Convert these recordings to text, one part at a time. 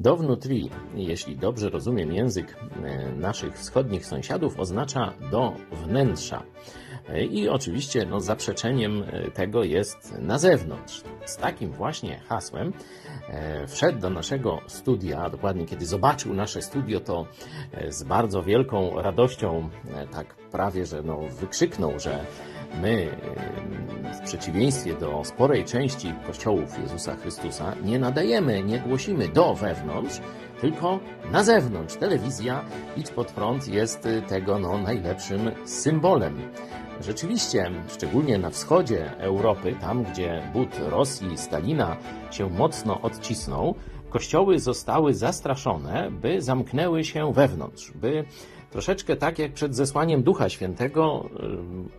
Downutri, jeśli dobrze rozumiem język e, naszych wschodnich sąsiadów, oznacza do wnętrza. E, I oczywiście no, zaprzeczeniem e, tego jest na zewnątrz. Z takim właśnie hasłem wszedł do naszego studia, dokładnie kiedy zobaczył nasze studio, to z bardzo wielką radością, tak prawie, że no, wykrzyknął, że my w przeciwieństwie do sporej części kościołów Jezusa Chrystusa nie nadajemy, nie głosimy do wewnątrz, tylko na zewnątrz. Telewizja Idź Pod Prąd jest tego no, najlepszym symbolem. Rzeczywiście, szczególnie na wschodzie Europy, tam gdzie but Rosji, Stalina się mocno odcisnął, kościoły zostały zastraszone, by zamknęły się wewnątrz, by troszeczkę tak jak przed zesłaniem Ducha Świętego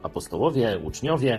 apostołowie, uczniowie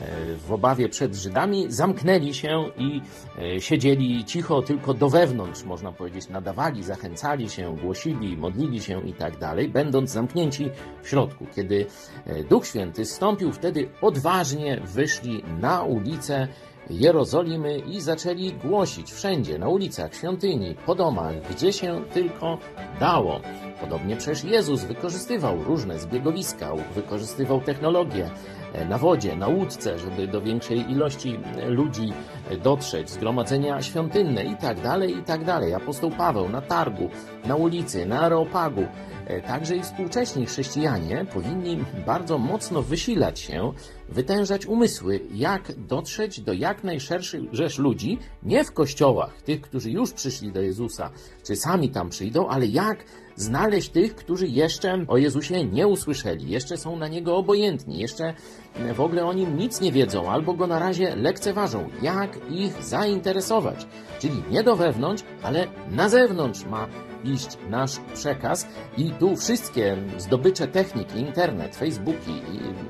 e, w obawie przed Żydami zamknęli się i e, siedzieli cicho tylko do wewnątrz, można powiedzieć, nadawali, zachęcali się, głosili, modlili się i tak dalej, będąc zamknięci w środku. Kiedy e, Duch Święty stąpił, wtedy odważnie wyszli na ulicę Jerozolimy i zaczęli głosić wszędzie, na ulicach, świątyni, po domach, gdzie się tylko dało. Podobnie przecież Jezus wykorzystywał różne zbiegowiska, wykorzystywał technologię e, na wodzie, na łódce, żeby do większej ilości ludzi dotrzeć, zgromadzenia świątynne i tak dalej, i tak dalej. Apostoł Paweł na targu, na ulicy, na areopagu. E, także i współcześni chrześcijanie powinni bardzo mocno wysilać się, wytężać umysły, jak dotrzeć do jak najszerszych rzesz ludzi, nie w kościołach, tych, którzy już przyszli do Jezusa, czy sami tam przyjdą, ale jak znaleźć tych, którzy jeszcze o Jezusie nie usłyszeli, jeszcze są na Niego obojętni, jeszcze w ogóle o Nim nic nie wiedzą, albo Go na razie lekceważą. Jak ich zainteresować? Czyli nie do wewnątrz, ale na zewnątrz ma iść nasz przekaz i tu wszystkie zdobycze techniki, internet, Facebooki,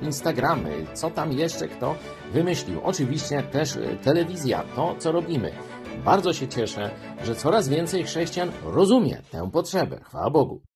Instagramy, co tam jeszcze kto wymyślił. Oczywiście też telewizja, to co robimy. Bardzo się cieszę, że coraz więcej chrześcijan rozumie tę potrzebę. Chwała Bogu.